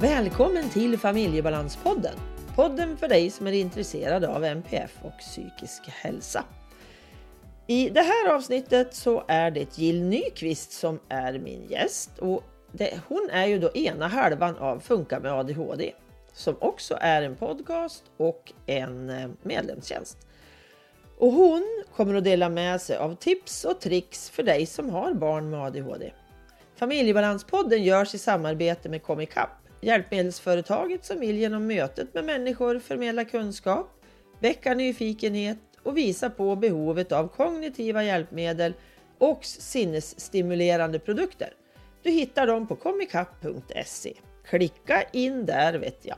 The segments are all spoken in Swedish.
Välkommen till Familjebalanspodden. Podden för dig som är intresserad av NPF och psykisk hälsa. I det här avsnittet så är det Jill Nyqvist som är min gäst och det, hon är ju då ena halvan av Funka med ADHD som också är en podcast och en eh, medlemstjänst. Och hon kommer att dela med sig av tips och tricks för dig som har barn med ADHD. Familjebalanspodden görs i samarbete med Comicap, hjälpmedelsföretaget som vill genom mötet med människor förmedla kunskap, väcka nyfikenhet och visa på behovet av kognitiva hjälpmedel och sinnesstimulerande produkter. Du hittar dem på komikapp.se. Klicka in där vet jag.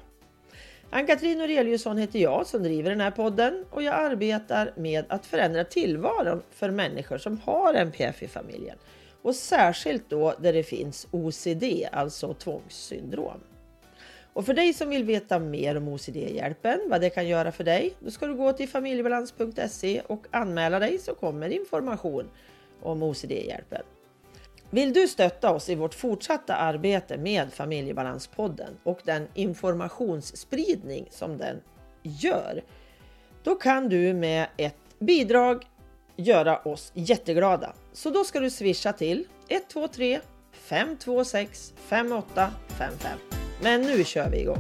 Ann-Katrin Aureliusson heter jag som driver den här podden och jag arbetar med att förändra tillvaron för människor som har NPF i familjen och särskilt då där det finns OCD, alltså tvångssyndrom. Och för dig som vill veta mer om OCD-hjälpen, vad det kan göra för dig, då ska du gå till familjebalans.se och anmäla dig så kommer information om OCD-hjälpen. Vill du stötta oss i vårt fortsatta arbete med Familjebalanspodden och den informationsspridning som den gör, då kan du med ett bidrag göra oss jätteglada. Så då ska du swisha till 123 526 5855. Men nu kör vi igång!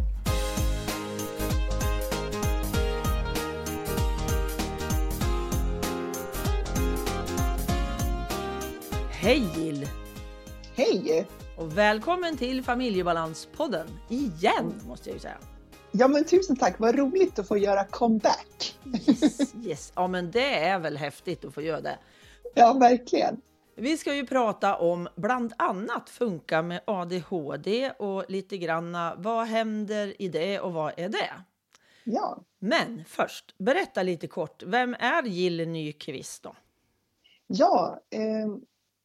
Hej Jill! Hej! Och välkommen till Familjebalanspodden igen måste jag ju säga. Ja men tusen tack, vad roligt att få göra comeback. Yes, yes. Ja men det är väl häftigt att få göra det. Ja verkligen. Vi ska ju prata om bland annat funka med ADHD och lite granna vad händer i det och vad är det? Ja. Men först, berätta lite kort, vem är Jill Nyqvist då? Ja, eh,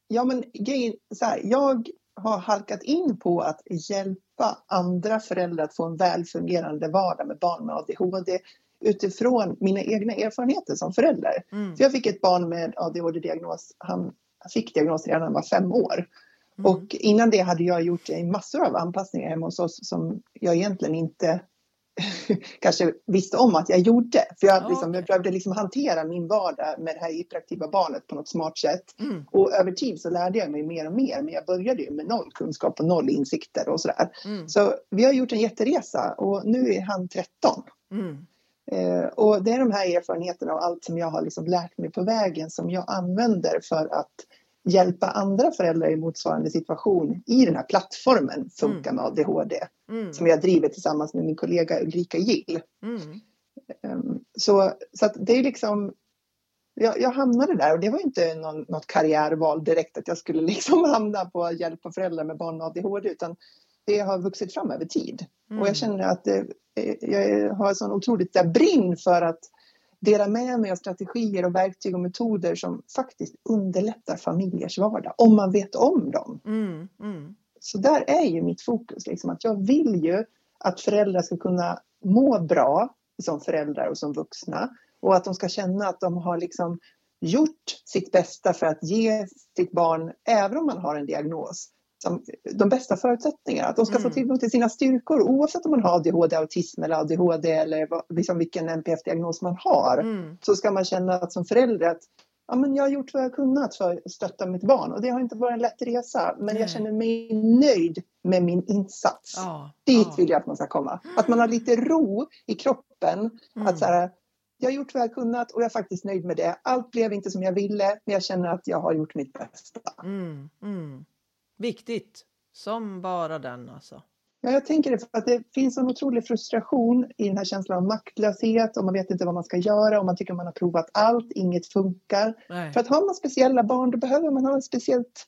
ja men grejen så här, jag har halkat in på att hjälpa andra föräldrar att få en välfungerande vardag med barn med ADHD utifrån mina egna erfarenheter som förälder. Mm. För jag fick ett barn med ADHD-diagnos, han fick diagnos redan när han var fem år. Mm. Och innan det hade jag gjort massor av anpassningar hemma hos oss som jag egentligen inte kanske visste om att jag gjorde. För jag, Ja, liksom, jag behövde liksom hantera min vardag med det här hyperaktiva barnet på något smart sätt. Mm. Och över tid så lärde jag mig mer och mer. Men jag började ju med noll kunskap och noll insikter och sådär. Mm. Så vi har gjort en jätteresa och nu är han 13. Mm. Eh, och det är de här erfarenheterna och allt som jag har liksom lärt mig på vägen som jag använder för att hjälpa andra föräldrar i motsvarande situation i den här plattformen Funka med ADHD Mm. som jag driver tillsammans med min kollega Ulrika Gill. Mm. Ehm, Så, så det är liksom jag, jag hamnade där och det var inte någon, något karriärval direkt att jag skulle liksom hamna på att hjälpa föräldrar med barn med ADHD utan det har vuxit fram över tid. Mm. Och jag känner att det, eh, jag har sån otroligt där brinn för att dela med mig av strategier och verktyg och metoder som faktiskt underlättar familjers vardag om man vet om dem. Mm. Mm. Så där är ju mitt fokus, liksom, att jag vill ju att föräldrar ska kunna må bra som föräldrar och som vuxna och att de ska känna att de har liksom gjort sitt bästa för att ge sitt barn, även om man har en diagnos, de bästa förutsättningar. Att de ska få Mm. tillgång till sina styrkor oavsett om man har ADHD, autism eller ADHD eller vad, liksom vilken NPF-diagnos man har. Mm. Så ska man känna att som förälder att ja, men jag har gjort vad jag kunnat för att stötta mitt barn och det har inte varit en lätt resa men Nej. jag känner mig nöjd med min insats. Ja. Dit ja. vill jag att man ska komma. Att man har lite ro i kroppen. Mm. Att så här, jag har gjort vad jag kunnat och jag är faktiskt nöjd med det. Allt blev inte som jag ville men jag känner att jag har gjort mitt bästa. Mm. Mm. Viktigt. Som bara den alltså. Ja, jag tänker det för att det finns en otrolig frustration i den här känslan av maktlöshet och man vet inte vad man ska göra och man tycker man har provat allt, inget funkar. Nej. För att har man speciella barn då behöver man ha ett speciellt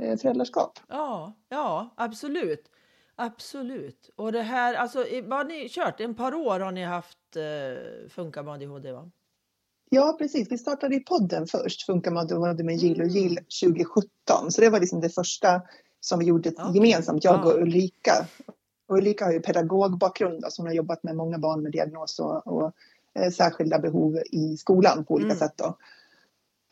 eh, föräldraskap. Ja, ja, absolut. Absolut. Och det här, alltså, vad har ni kört? En par år har ni haft eh, Funka med ADHD va? Ja, precis. Vi startade i podden först, Funkar ADHD med Jill och Mm. Jill 2017. Så det var liksom det första som vi gjorde Okej. gemensamt, jag och. Ulrika. Och Ulrika har ju pedagogbakgrund, alltså hon har jobbat med många barn med diagnos och, och eh, särskilda behov i skolan på olika Mm. sätt. Då.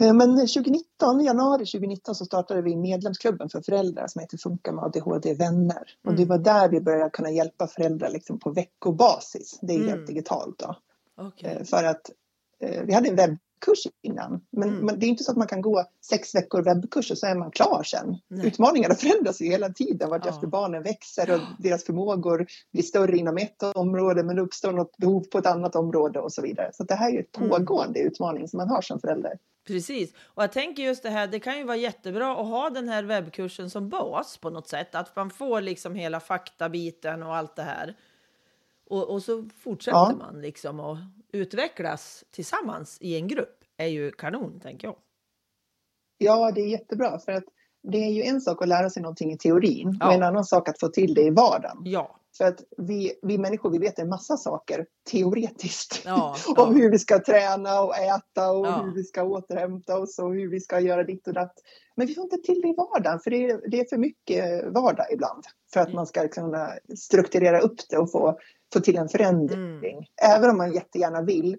Eh, men 2019, januari 2019 så startade vi medlemsklubben för föräldrar som heter Funka med ADHD vänner. Och det Mm. var där vi började kunna hjälpa föräldrar liksom på veckobasis. Det är Mm. helt digitalt då. Okej. Eh, För att vi hade en webbkurs innan. Men, Mm. men det är inte så att man kan gå sex veckor webbkurs och så är man klar sen. Nej. Utmaningarna förändras ju hela tiden Ja. vartefter barnen växer och deras förmågor blir större inom ett område men det uppstår något behov på ett annat område och så vidare. Så det här är ju ett Mm. pågående utmaning som man har som förälder. Precis. Och jag tänker just det här, det kan ju vara jättebra att ha den här webbkursen som bas på något sätt. Att man får liksom hela faktabiten och allt det här. Och, och så fortsätter Ja. man liksom och utvecklas tillsammans i en grupp. är ju kanon, tänker jag. Ja, det är jättebra för att det är ju en sak att lära sig någonting i teorin Ja. och en annan sak att få till det i vardagen. Ja, För att vi, vi människor vi vet en massa saker teoretiskt. ja, om hur vi ska träna och äta och hur vi ska återhämta oss och hur vi ska göra ditt och datt. Men vi får inte till det i vardagen för det är, det är för mycket vardag ibland. För att Mm. man ska kunna strukturera upp det och få, få till en förändring. Mm. Även om man jättegärna vill.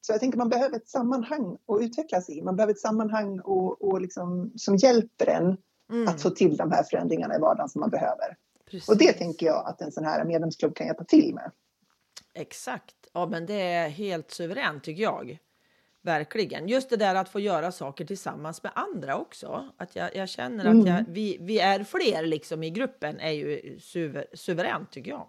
Så jag tänker man behöver ett sammanhang att utvecklas i. Man behöver ett sammanhang och, och liksom, som hjälper en Mm, att få till de här förändringarna i vardagen som man behöver. precis. Och det tänker jag att en sån här medlemsklubb kan hjälpa till med. Exakt. Ja, men det är helt suveränt tycker jag. Verkligen. Just det där att få göra saker tillsammans med andra också. Att jag, jag känner att Mm. jag, vi, vi är fler liksom i gruppen är ju suver, suveränt tycker jag.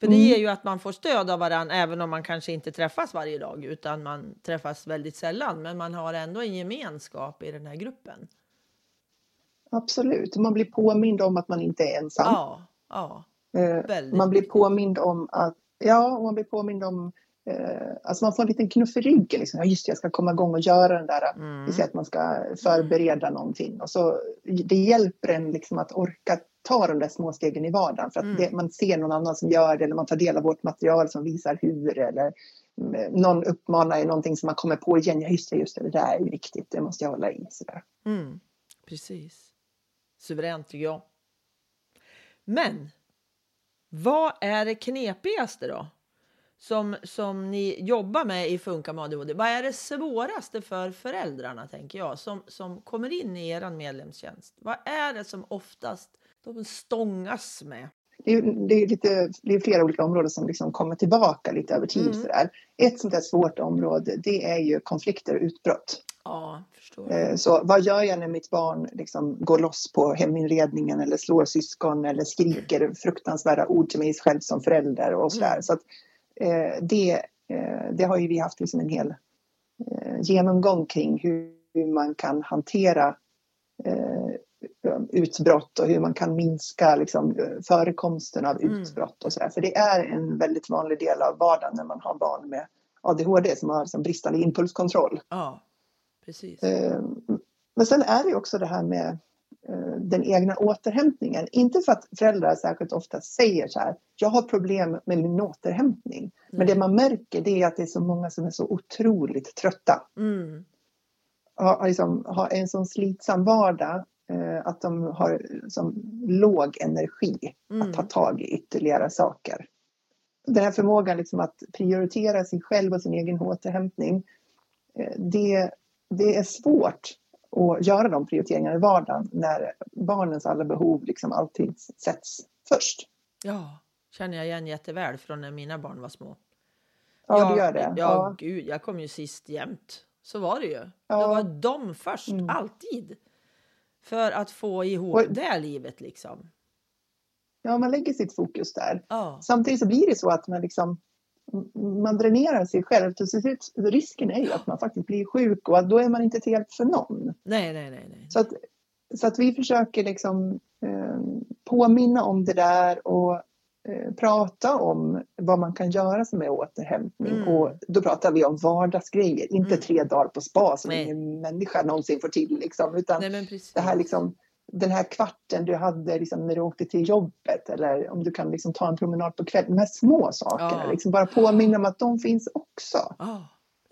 För det Mm. ger ju att man får stöd av varandra även om man kanske inte träffas varje dag utan man träffas väldigt sällan. Men man har ändå en gemenskap i den här gruppen. Absolut, man blir påmind om att man inte är ensam. Ja, ja, Eh, man blir påmind om att, ja, man blir påmind om, eh, alltså man får en liten knuff i ryggen. Liksom. Ja, just det, jag ska komma igång och göra den där, Mm. vi säger att man ska förbereda någonting. Och så, det hjälper en liksom att orka ta de där små stegen i vardagen. För att Mm. det, man ser någon annan som gör det, eller man tar del av vårt material som visar hur, eller mm, någon uppmanar i någonting som man kommer på igen. Ja, just det, just det, det där är viktigt, det måste jag hålla i. Sådär. Mm, precis. Suveränt tycker jag. Men vad är det knepigaste då? Som, som ni jobbar med i Funka med ADHD. Vad är det svåraste för föräldrarna tänker jag som, som kommer in i er medlemstjänst? Vad är det som oftast de stångas med? det är, det är, lite, det är flera olika områden som liksom kommer tillbaka lite över tid. Mm. Sådär. Ett sånt där svårt område det är ju konflikter och utbrott. Ja. Eh, Så vad gör jag när mitt barn liksom går loss på heminredningen eller slår syskon eller skriker fruktansvärda ord till mig själv som förälder och sådär. Mm. Så att, eh, det, eh, det har ju vi haft liksom en hel eh, genomgång kring hur, hur man kan hantera utbrott och hur man kan minska liksom, förekomsten av Mm. utbrott och sådär. För det är en väldigt vanlig del av vardagen när man har barn med ADHD som har liksom, bristande impulskontroll. Ja, precis. Eh, Men sen är det också det här med eh, den egna återhämtningen. Inte för att föräldrar särskilt ofta säger så här, jag har problem med min återhämtning. Men det man märker det är att det är så många som är så otroligt trötta. Mm, Har, liksom, har en sån slitsam vardag eh, att de har som låg energi mm, att ta tag i ytterligare saker. Den här förmågan liksom att prioritera sig själv och sin egen återhämtning. eh, Det, det är svårt att göra de prioriteringarna i vardagen när barnens alla behov liksom alltid sätts först. ja, känner jag igen jätteväl från när mina barn var små. Ja, Ja, du gör det. Ja, gud, jag kom ju sist jämt. Så var det ju. Ja. Det var de först, Mm. alltid. För att få ihop Och- det livet liksom. ja, man lägger sitt fokus där. Ja, Samtidigt så blir det så att man liksom man dränerar sig själv. Så till slut- risken är ju att man faktiskt blir sjuk och att då är man inte till hjälp för någon. nej, nej, nej, nej. Så att, så att vi försöker liksom eh, påminna om det där och prata om vad man kan göra som är återhämtning. Mm. Och då pratar vi om vardagsgrejer, inte Mm. tre dagar på spa som Nej. ingen människa någonsin får till. Liksom, utan Nej, det här liksom, den här kvarten du hade liksom, när du åkte till jobbet eller om du kan liksom, ta en promenad på kvällen. De här små sakerna, Ja. liksom, bara påminna om att de finns också. Eh,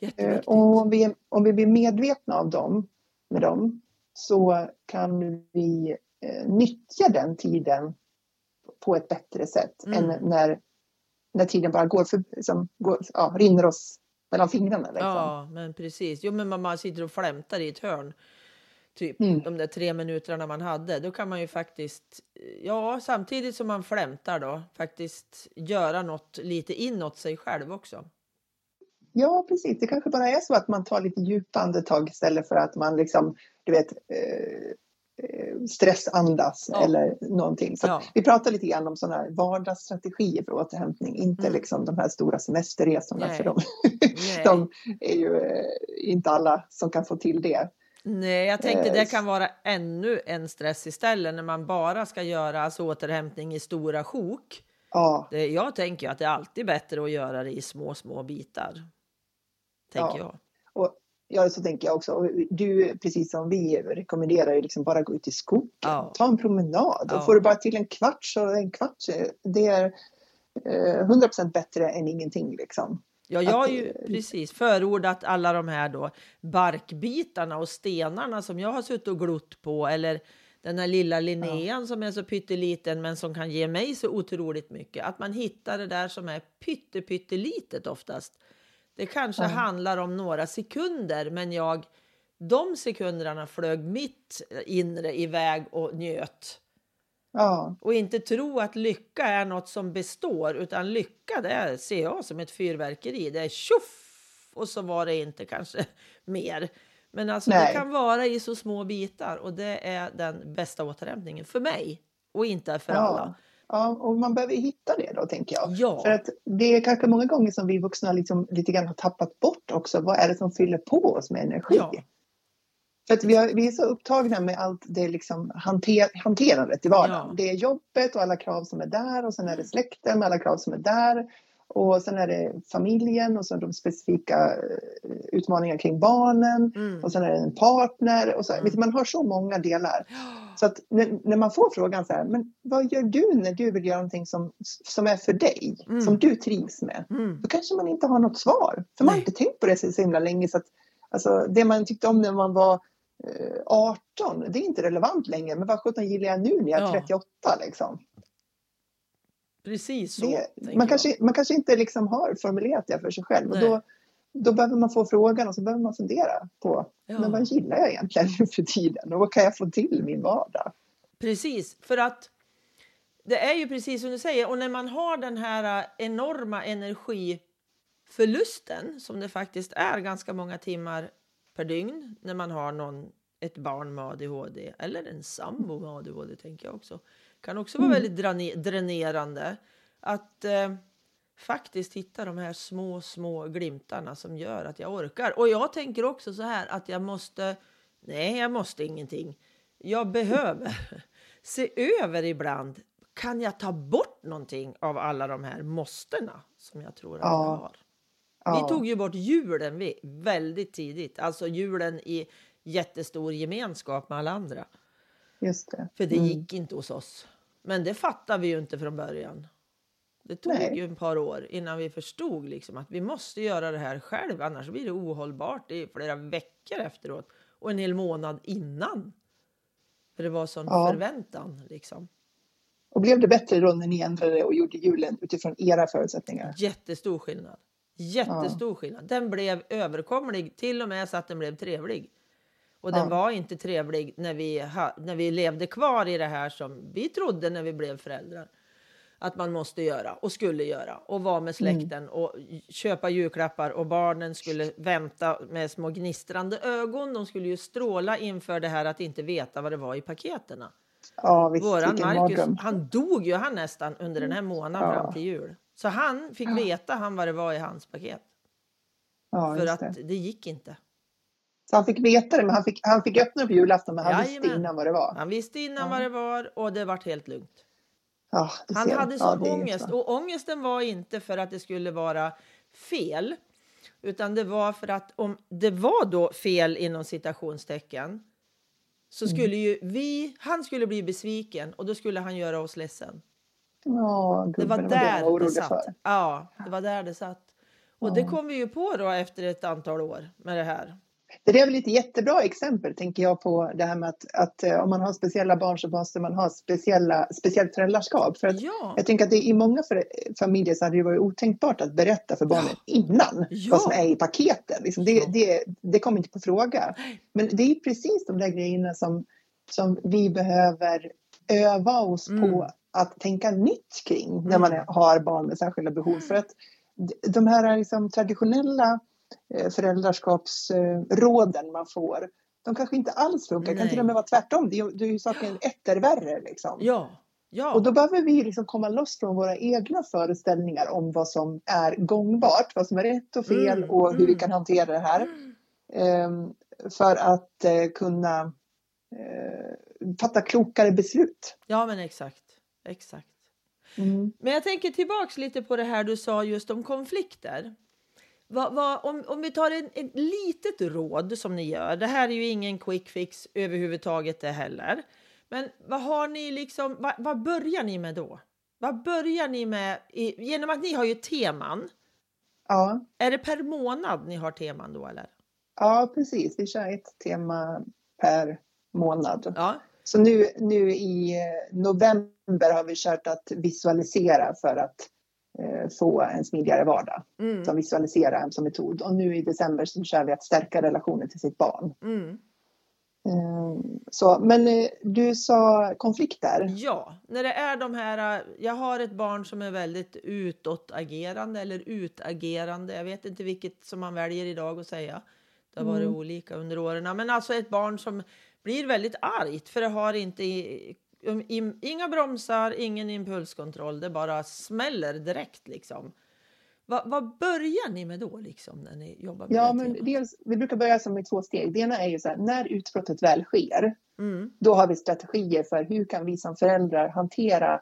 jätteviktigt. Och om vi, om vi blir medvetna av dem, med dem så kan vi eh, nyttja den tiden på ett bättre sätt Mm. än när, när tiden bara går för, liksom, går, ja, rinner oss mellan fingrarna. Liksom. Ja, men precis. Jo, men man, sitter och flämtar i ett hörn. Typ Mm. de där tre minuterna man hade. Då kan man ju faktiskt, ja, samtidigt som man flämtar då, faktiskt göra något lite inåt sig själv också. Ja, precis. Det kanske bara är så att man tar lite djupa andetag istället för att man liksom, du vet, eh, stressandas Ja. eller någonting. Så Ja. vi pratar lite grann om sådana här vardagsstrategier för återhämtning, inte Mm. liksom de här stora semesterresorna Nej. för de, de är ju eh, inte alla som kan få till det. Nej, jag tänkte Eh, det kan vara ännu en stress istället när man bara ska göra alltså, återhämtning i stora sjok. Ja, Det, jag tänker att det är alltid bättre att göra det i små, små bitar. Tänker Ja. jag. och ja, så tänker jag också. Du, precis som vi rekommenderar, ju liksom bara gå ut i skogen, Ja. ta en promenad. Ja. Och får du bara till en kvart så en kvart, det är eh, 100% bättre än ingenting liksom. Ja, jag har ju eh, precis förordat alla de här då barkbitarna och stenarna som jag har suttit och glott på eller den här lilla Linnean som är så pytteliten men som kan ge mig så otroligt mycket. Att man hittar det där som är pytte, pyttelitet oftast. Det kanske Ja. handlar om några sekunder men jag de sekunderna flög mitt inre iväg och njöt. Ja, Och inte tro att lycka är något som består, utan lycka det är, ser jag som ett fyrverkeri. Det är tjoff! Och så var det inte kanske mer. Men alltså det kan vara i så små bitar och det är den bästa återhämtningen för mig och inte för ja. alla. Ja, och man behöver hitta det då tänker jag. Ja, För att det är kanske många gånger som vi vuxna liksom lite grann har tappat bort också. Vad är det som fyller på oss med energi? Ja. För att vi, har, vi är så upptagna med allt det liksom hanter, hanterandet i vardagen. Ja. Det är jobbet och alla krav som är där och sen är det släkten med alla krav som är där. Och sen är det familjen och sen de specifika eh, utmaningarna kring barnen. mm. Och sen är det en partner. Och så, Mm. man har så många delar. Så att när, man får frågan så här, men vad gör du när du vill göra någonting som, som är för dig? Mm. Som du trivs med? Mm. Då kanske man inte har något svar. För man har inte tänkt på det så så himla länge. Så att, alltså, det man tyckte om när man var eh, 18, det är inte relevant längre. Men vad sjutton gillar jag nu när jag är Ja. 38? Liksom? Precis så. Det, man, kanske, man kanske inte liksom har formulerat det för sig själv. Och då, då behöver man få frågan och så behöver man fundera på Ja. men vad gillar jag egentligen nu för tiden och vad kan jag få till min vardag? Precis, för att det är ju precis som du säger. Och när man har den här äh, enorma energiförlusten som det faktiskt är ganska många timmar per dygn när man har någon, ett barn med ADHD eller en sambo med ADHD tänker jag också. Kan också vara Mm. väldigt dränerande att eh, faktiskt hitta de här små, små glimtarna som gör att jag orkar. Och jag tänker också så här att jag måste, nej jag måste ingenting. Jag behöver se över ibland. Kan jag ta bort någonting av alla de här måstena som jag tror att Ja. jag har? Ja, Vi tog ju bort julen vi, väldigt tidigt, alltså julen i jättestor gemenskap med alla andra. just det. För det Mm. gick inte hos oss. Men det fattade vi ju inte från början. Det tog Nej. ju en par år innan vi förstod liksom att vi måste göra det här själv, annars blir det ohållbart i flera veckor efteråt och en hel månad innan. För det var sån Ja. förväntan liksom. Och blev det bättre då när ni ändrade och gjorde julen utifrån era förutsättningar? Jättestor skillnad. Jättestor skillnad. Den blev överkomlig, till och med så att den blev trevlig. Och den var inte trevlig när vi, ha, när vi levde kvar i det här som vi trodde när vi blev föräldrar. Att man måste göra och skulle göra och vara med släkten och köpa julklappar och barnen skulle vänta med små gnistrande ögon. De skulle ju stråla inför det här att inte veta vad det var i paketerna. Ja, visst, Våran Marcus, mardröm. han dog ju han nästan under den här månaden Ja. fram till jul. Så han fick veta han vad det var i hans paket. Ja, för att det. det. gick inte. Så han fick veta det, men han fick, han fick öppna på julafton, men han visste Jajamän. innan vad det var. Han visste innan Ja. vad det var och det vart helt lugnt. Ja, Han hade Ja, sån det är ångest och ångesten var inte för att det skulle vara fel. Utan det var för att om det var då fel inom citationstecken så Mm. skulle ju vi, han skulle bli besviken och då skulle han göra oss ledsen. Ja, Det var det var det där var det satt. för. Ja, det var där det satt. Och det Ja. kom vi ju på då efter ett antal år med det här. Det är väl ett jättebra exempel, tänker jag, på det här med att, att eh, om man har speciella barn så måste man ha speciella, speciellt föräldraskap. För att Ja. Jag tänker att det, i många för, familjer så hade det varit otänkbart att berätta för barnen innan Ja. vad som är i paketet. Liksom det, Ja. det, det kommer inte på fråga. Men det är precis de där grejerna som, som vi behöver öva oss Mm. på att tänka nytt kring när Mm. man är- har barn med särskilda behov. För att de här liksom traditionella föräldraskapsråden man får, de kanske inte alls funkar. Det kan till och med vara tvärtom. Det är, ju- det är ju saken etter värre. Liksom. Ja. Ja. Och då behöver vi liksom komma loss från våra egna föreställningar om vad som är gångbart, vad som är rätt och fel Mm, och hur vi mm. kan hantera det här. Ehm, för att eh, kunna eh, fatta klokare beslut. ja, men exakt. Exakt. Mm. Men jag tänker tillbaks lite på det här du sa just om konflikter. Vad, vad, om, om vi tar en, ett litet råd som ni gör. Det här är ju ingen quick fix överhuvudtaget det heller. Men vad har ni liksom, vad, vad börjar ni med då? Vad börjar ni med? I, genom att ni har ju teman. Ja, Är det per månad ni har teman då eller? ja, precis. Vi kör ett tema per månad. Ja. Så nu, nu i november har vi kört att visualisera för att få en smidigare vardag. Mm, Som visualisera som metod. Och nu i december så kör vi att stärka relationen till sitt barn. mm. Eh, Så, men eh, du sa konflikter. Ja, när det är de här... Jag har ett barn som är väldigt utåtagerande eller utagerande. Jag vet inte vilket som man väljer idag att säga. Det har varit Mm. olika under åren. Men alltså ett barn som blir väldigt argt för det har inte inga bromsar, ingen impulskontroll. Det bara smäller direkt liksom. Va, vad börjar ni med då liksom när ni jobbar med Ja, det men dels, vi brukar börja som i två steg. Det ena är ju så här, när utbrottet väl sker, Mm, då har vi strategier för hur kan vi som föräldrar hantera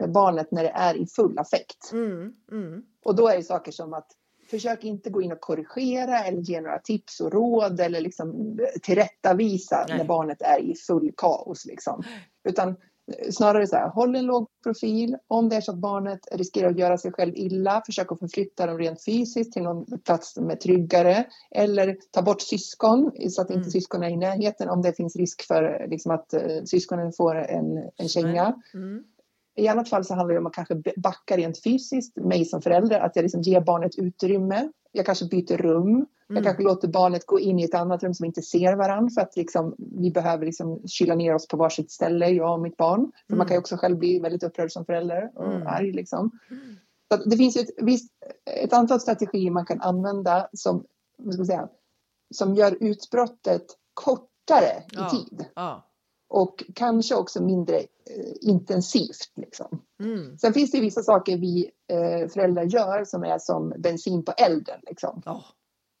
eh, barnet när det är i full affekt. mm, mm. Och då är det saker som att försök inte gå in och korrigera eller ge några tips och råd eller liksom tillrättavisa Nej. när barnet är i full kaos. Liksom. Utan eh, snarare så här, håll en låg profil. Om det är så att barnet riskerar att göra sig själv illa, försök att förflytta dem rent fysiskt till någon plats med tryggare. Eller ta bort syskon så att inte Mm. syskon är i närheten om det finns risk för liksom, att eh, syskonen får en, en känga. Mm. I annat fall så handlar det om att kanske backa rent fysiskt, mig som förälder, att jag liksom ger barnet utrymme. Jag kanske byter rum. Jag Mm. kanske låter barnet gå in i ett annat rum som inte ser varandra för att liksom, vi behöver liksom kyla ner oss på varsitt ställe, jag och mitt barn. För Mm. man kan ju också själv bli väldigt upprörd som förälder och Mm. arg. Liksom. Så att det finns ett, visst, ett antal strategier man kan använda som, vad ska säga, som gör utbrottet kortare Ja. i tid. Ja. Och kanske också mindre eh, intensivt. Liksom. Mm. Sen finns det vissa saker vi eh, föräldrar gör som är som bensin på elden. Liksom.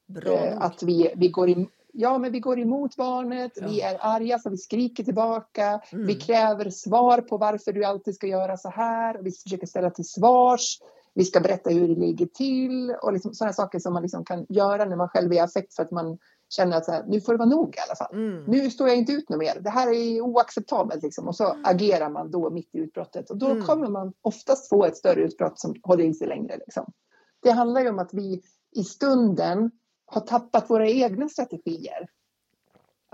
Bra Eh, att vi, vi, går im- ja, men vi går emot barnet, Ja. vi är arga så vi skriker tillbaka, Mm. vi kräver svar på varför du alltid ska göra så här, vi försöker ställa till svars, vi ska berätta hur det ligger till och liksom sådana saker som man liksom kan göra när man själv är i affekt för att man känner att så här, nu får det vara nog i alla fall. Mm. Nu står jag inte ut med mer. Det här är oacceptabelt. Liksom. Och så agerar man då mitt i utbrottet. Och då Mm. kommer man oftast få ett större utbrott som håller i sig längre. Liksom. Det handlar ju om att vi i stunden har tappat våra egna strategier.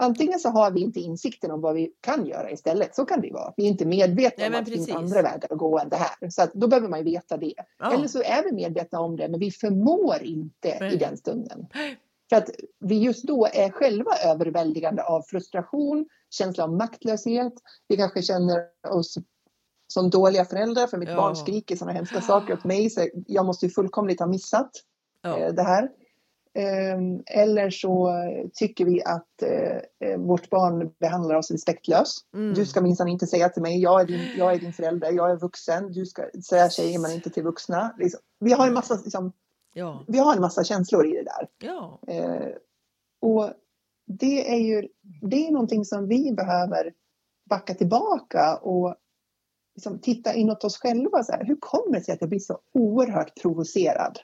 Antingen så har vi inte insikten om vad vi kan göra istället. Så kan det vara. Vi är inte medvetna Nej, om att det finns andra vägar att gå än det här. Så att då behöver man ju veta det. Ja. Eller så är vi medvetna om det, men vi förmår inte Nej. i den stunden. För att vi just då är själva överväldigande av frustration, känsla av maktlöshet. Vi kanske känner oss som dåliga föräldrar för mitt Ja. barn skriker sådana hemska saker åt mig så jag måste ju fullkomligt ha missat Ja. eh, det här. Ehm, Eller så tycker vi att eh, eh, vårt barn behandlar oss respektlöst. Mm. Du ska minsann inte säga till mig, jag är, din, jag är din förälder, jag är vuxen, du ska, här säger man inte till vuxna. Liksom. Vi, har en massa, liksom, Ja. vi har en massa känslor i det där. Ja. Eh, och det är ju det är någonting som vi behöver backa tillbaka och liksom titta inåt oss själva. Så här, hur kommer det sig att jag blir så oerhört provocerad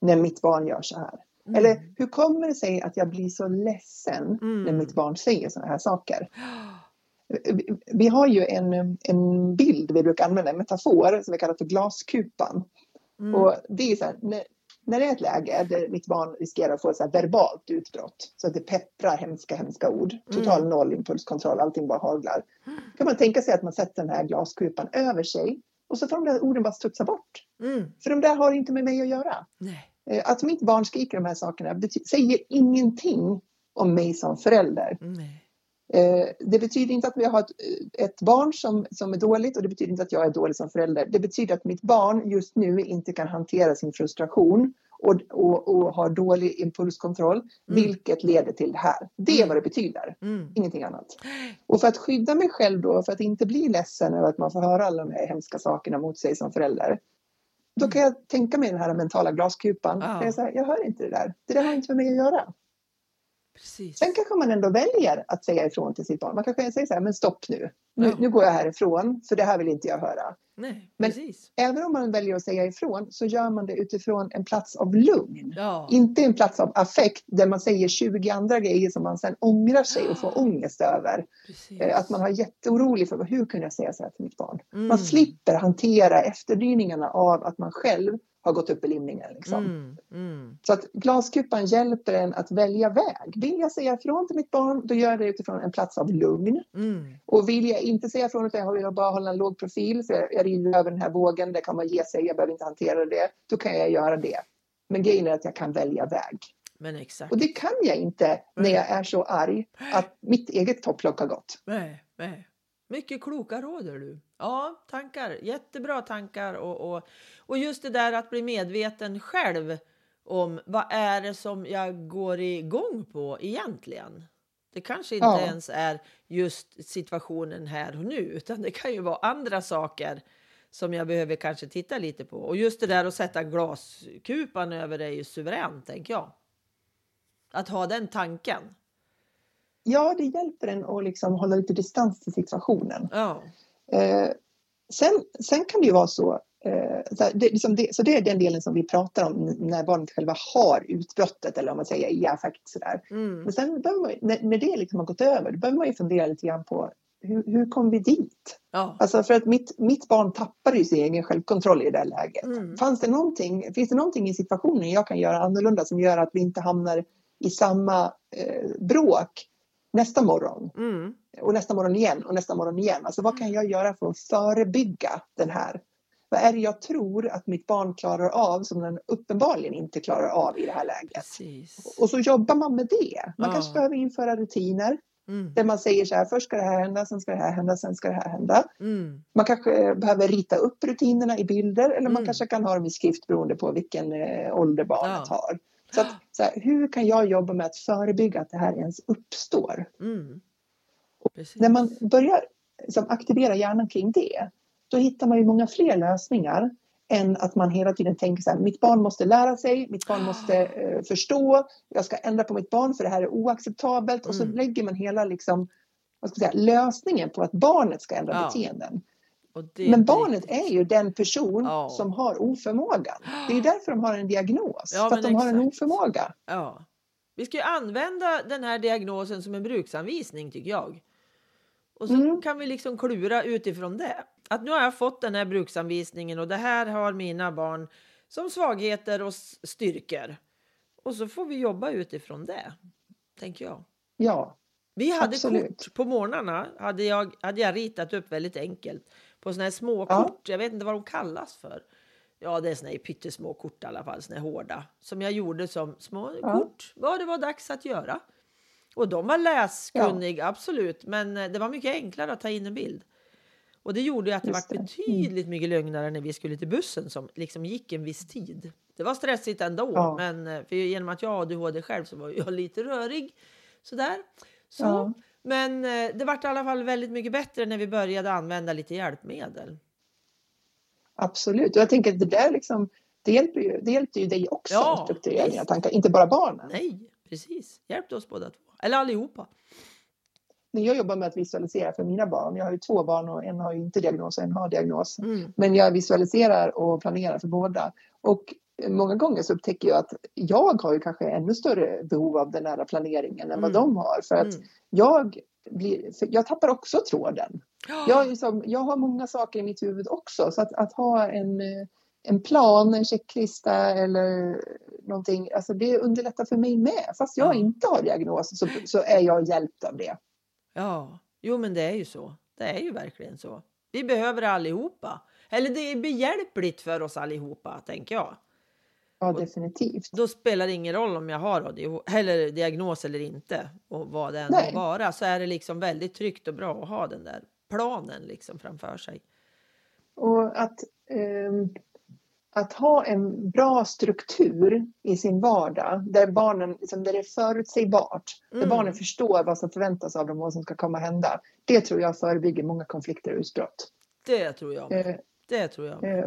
när mitt barn gör så här? Mm. Eller hur kommer det sig att jag blir så ledsen Mm. när mitt barn säger sådana här saker? Vi, har ju en, en bild vi brukar använda, en metafor som vi kallar för glaskupan. Mm. Och det är så här, när, när det är ett läge där mitt barn riskerar att få ett så verbalt utbrott, så att det pepprar hemska, hemska ord, total Mm. noll impulskontroll, allting bara haglar. kan man tänka sig att man sätter den här glaskupan över sig och så får de där orden bara studsa bort. Mm. För de där har inte med mig att göra. Nej. Eh, Att mitt barn skriker de här sakerna säger ingenting om mig som förälder. Nej. Eh, Det betyder inte att vi har ett, ett barn som, som är dåligt och det betyder inte att jag är dålig som förälder. Det betyder att mitt barn just nu inte kan hantera sin frustration och, och, och har dålig impulskontroll, vilket leder till det här. Det är vad det betyder, Mm. ingenting annat. Och för att skydda mig själv då, för att inte bli ledsen över att man får höra alla de här hemska sakerna mot sig som förälder. Då kan jag tänka mig den här mentala glaskupan. Ja. Jag, säger, jag hör inte det där. Det där har inte med mig att göra. Precis. Sen kanske man ändå väljer att säga ifrån till sitt barn. Man kanske säger så här, men stopp nu. Nu, Ja. nu går jag härifrån, för det här vill inte jag höra. Nej, Men- precis. Även om man väljer att säga ifrån så gör man det utifrån en plats av lugn. Ja. Inte en plats av affekt där man säger 20 andra grejer som man sen ångrar sig och får ångest över. Precis. Eh, Att man har jätteorolig för hur kunde jag säga så här till mitt barn. Mm. Man slipper hantera efterdyningarna av att man själv har gått upp i limningen. Liksom. Mm. Mm. Så att glaskupan hjälper en att välja väg. Vill jag säga ifrån till mitt barn, då gör jag det utifrån en plats av lugn. Mm. Och vill jag inte säga ifrån utan jag vill bara hålla en låg profil, för jag, jag rider över den här vågen, det kan man ge sig, jag behöver inte hantera det, då kan jag göra det. Men grejen är att jag kan välja väg. Men exakt. Och det kan jag inte när jag är så arg att mitt eget topplock har gått. Nej, nej. Mycket kloka råd du. Ja, tankar. Jättebra tankar. Och, och, och just det där att bli medveten själv om vad är det som jag går igång på egentligen. Det kanske inte Ja. ens är just situationen här och nu, utan det kan ju vara andra saker som jag behöver kanske titta lite på. Och just det där att sätta glaskupan över är ju suveränt, tänker jag. Att ha den tanken. Ja, det hjälper en att liksom hålla lite distans till situationen. Ja. Eh, sen, sen kan det ju vara så, eh, så, här, det, liksom det, så det är den delen som vi pratar om när barnet själva har utbrottet eller om man säger i affekt sådär. Mm. Men sen man, när, när det liksom har gått över, då behöver man ju fundera lite grann på hur, hur kom vi dit? Ja. Alltså för att mitt, mitt barn tappade ju sin egen självkontroll i det här läget. Mm. Fanns det någonting, finns det någonting i situationen jag kan göra annorlunda som gör att vi inte hamnar i samma eh, bråk nästa morgon? Mm. och nästa morgon igen och nästa morgon igen. Alltså vad kan jag göra för att förebygga den här? Vad är det jag tror att mitt barn klarar av som den uppenbarligen inte klarar av i det här läget? Precis. Och så jobbar man med det. Man Ja. kanske behöver införa rutiner Mm. där man säger så här, först ska det här hända, sen ska det här hända, sen ska det här hända. Mm. Man kanske behöver rita upp rutinerna i bilder eller man Mm. kanske kan ha dem i skrift beroende på vilken eh, ålder barnet Ja. har. Så, att, så här, hur kan jag jobba med att förebygga att det här ens uppstår? Mm. När man börjar liksom, aktivera hjärnan kring det, då hittar man ju många fler lösningar än att man hela tiden tänker så här, mitt barn måste lära sig, mitt barn måste eh, förstå, jag ska ändra på mitt barn för det här är oacceptabelt och så Mm. lägger man hela liksom, vad ska jag säga, lösningen på att barnet ska ändra Ja. beteenden. Det Men barnet är ju den person Ja. som har oförmågan. Det är därför de har en diagnos, Ja, för att de har en exakt. oförmåga. Ja. Vi ska ju använda den här diagnosen som en bruksanvisning tycker jag. Och så Mm. kan vi liksom klura utifrån det. Att nu har jag fått den här bruksanvisningen och det här har mina barn som svagheter och styrkor. Och så får vi jobba utifrån det, tänker jag. Ja, Vi hade Absolut. kort på morgnarna. Hade jag, hade jag ritat upp väldigt enkelt på såna här små Ja. kort. Jag vet inte vad de kallas för. Ja, det är såna här pyttesmå kort i alla fall, såna här hårda. Som jag gjorde som små Ja. kort. Vad det var dags att göra. Och de var läskunniga, absolut. Men eh, det var mycket enklare att ta in en bild. Och det gjorde ju att det Just var det. betydligt mycket lugnare när vi skulle till bussen som liksom gick en viss tid. Det var stressigt ändå, Ja. men eh, för genom att jag har ADHD själv så var jag lite rörig. Sådär. Så. Ja. Men eh, det vart i alla fall väldigt mycket bättre när vi började använda lite hjälpmedel. absolut. Och jag tänker att det där liksom, det hjälper ju, det hjälper ju dig också Ja, att strukturera dina tankar, inte bara barnen. Nej, precis. Hjälpte oss båda två. Eller allihopa. När jag jobbar med att visualisera för mina barn, jag har ju två barn och en har ju inte diagnos och en har diagnos. Mm. Men jag visualiserar och planerar för båda. Och många gånger så upptäcker jag att jag har ju kanske ännu större behov av den här planeringen än vad Mm. de har. För att Mm. jag, blir, jag tappar också tråden. Jag, liksom, jag har många saker i mitt huvud också. Så att, att ha en, en plan, en checklista eller någonting. Alltså det underlättar för mig med. Fast jag Ja. inte har diagnos så, så är jag hjälpt av det. Ja, jo men det är ju så. Det är ju verkligen så. Vi behöver allihopa. Eller det är behjälpligt för oss allihopa, tänker jag. Ja, definitivt. Då spelar det ingen roll om jag har ADHD, eller diagnos eller inte och vad det än må vara så är det liksom väldigt tryggt och bra att ha den där planen liksom framför sig. Och att, ehm, att ha en bra struktur i sin vardag där barnen, liksom, där det är förutsägbart, där Mm. barnen förstår vad som förväntas av dem och vad som ska komma hända. Det tror jag förebygger många konflikter och utbrott. Det tror jag. Eh, Det tror jag. Eh,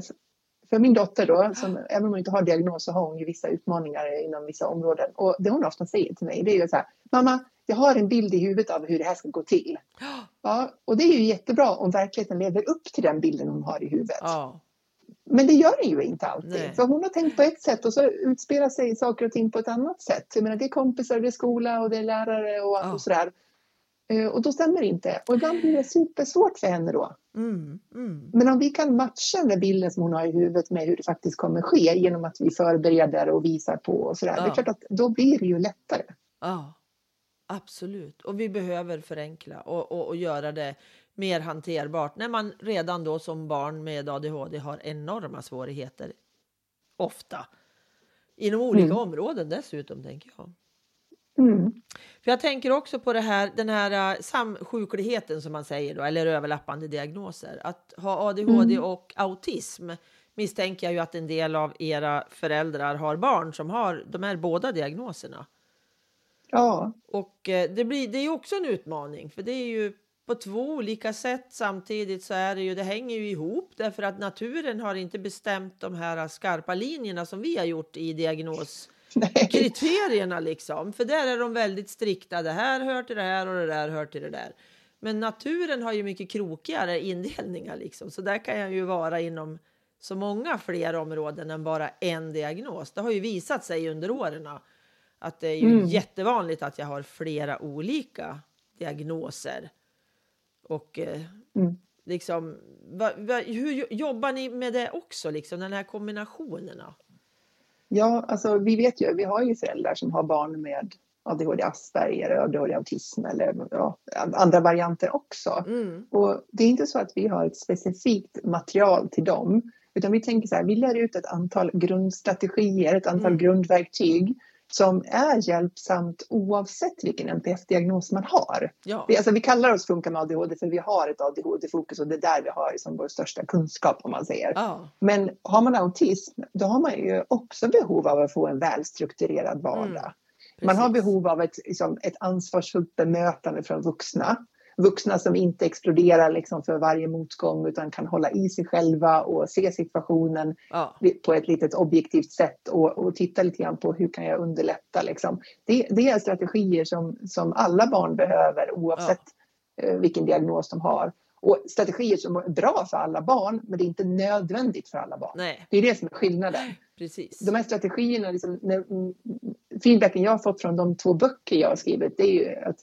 För min dotter då, som, även om hon inte har diagnos så har hon ju vissa utmaningar inom vissa områden. Och det hon ofta säger till mig det är ju så här, mamma, jag har en bild i huvudet av hur det här ska gå till. Ja, och det är ju jättebra om verkligheten lever upp till den bilden hon har i huvudet. Ja, Men det gör den ju inte alltid. Nej. För hon har tänkt på ett sätt och så utspelar sig saker och ting på ett annat sätt. Jag menar, det är kompisar, det är skola och det är lärare och, Ja. och sådär. Eh, Och då stämmer det inte. Och ibland blir det supersvårt för henne då. mm, mm. Men om vi kan matcha den där bilden som hon har i huvudet med hur det faktiskt kommer ske genom att vi förbereder och visar på och sådär. Det är Ja. klart att då blir det ju lättare. ja, absolut. Och vi behöver förenkla och, och, och göra det mer hanterbart när man redan då som barn med ADHD har enorma svårigheter. Ofta. Inom olika Mm. områden dessutom, tänker jag. Mm. För jag tänker också på det här, den här uh, samsjukligheten som man säger då, eller överlappande diagnoser. Att ha ADHD Mm. och autism misstänker jag ju att en del av era föräldrar har barn som har de här båda diagnoserna. Ja, Och eh, det, blir, det är också en utmaning, för det är ju på två olika sätt samtidigt så är det ju, det hänger ju ihop därför att naturen har inte bestämt de här skarpa linjerna som vi har gjort i diagnos nej. kriterierna liksom. För där är de väldigt strikta. Det här hör till det här och det där hör till det där. Men naturen har ju mycket krokigare indelningar liksom. Så där kan jag ju vara inom så många fler områden än bara en diagnos. Det har ju visat sig under åren att det är ju Mm. jättevanligt att jag har flera olika diagnoser. Och eh, Mm. liksom, va, va, hur jo- jobbar ni med det också, liksom, den här kombinationerna? Ja, alltså vi vet ju, vi har ju föräldrar som har barn med ADHD Asperger, ADHD autism eller ja, andra varianter också. Mm. Och det är inte så att vi har ett specifikt material till dem, utan vi tänker så här, vi lär ut ett antal grundstrategier, ett antal Mm. grundverktyg som är hjälpsamt oavsett vilken NPF-diagnos man har. Ja. Vi, alltså, vi kallar oss Funka med ADHD för vi har ett ADHD-fokus och det är där vi har liksom vår största kunskap om man säger. Ja. Men har man autism, då har man ju också behov av att få en välstrukturerad vardag. Man har Mm, behov av ett, liksom, ett ansvarsfullt bemötande från vuxna. Vuxna som inte exploderar liksom, för varje motgång utan kan hålla i sig själva och se situationen Ja. på ett litet objektivt sätt och, och titta lite grann på hur kan jag underlätta. Liksom. Det, det är strategier som, som alla barn behöver oavsett eh, vilken diagnos de har. Och strategier som är bra för alla barn men det är inte nödvändigt för alla barn. Nej, Det är det som är skillnaden precis. de här strategierna, liksom, när, mm, feedbacken jag har fått från de två böcker jag har skrivit, det är ju att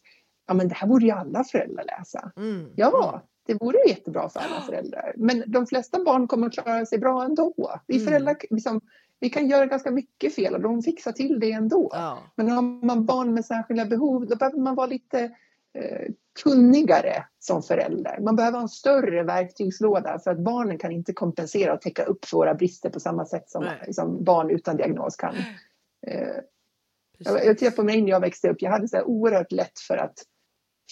ja, men det här borde ju alla föräldrar läsa. Mm. Ja, det vore jättebra för alla föräldrar. Men de flesta barn kommer att klara sig bra ändå. Vi Mm. föräldrar liksom, vi kan göra ganska mycket fel och de fixar till det ändå. Ja. Men har man barn med särskilda behov, då behöver man vara lite eh, kunnigare som förälder. Man behöver ha en större verktygslåda för att barnen kan inte kompensera och täcka upp för våra brister på samma sätt som, som barn utan diagnos kan. Eh, jag, jag tittar på mig när jag växte upp. Jag hade så här oerhört lätt för att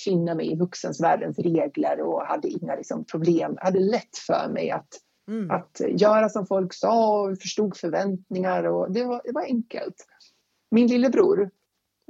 finna mig i vuxensvärldens regler och hade inga liksom, problem. Jag hade lätt för mig att, Mm. att göra som folk sa och förstod förväntningar och det var, det var enkelt. Min lillebror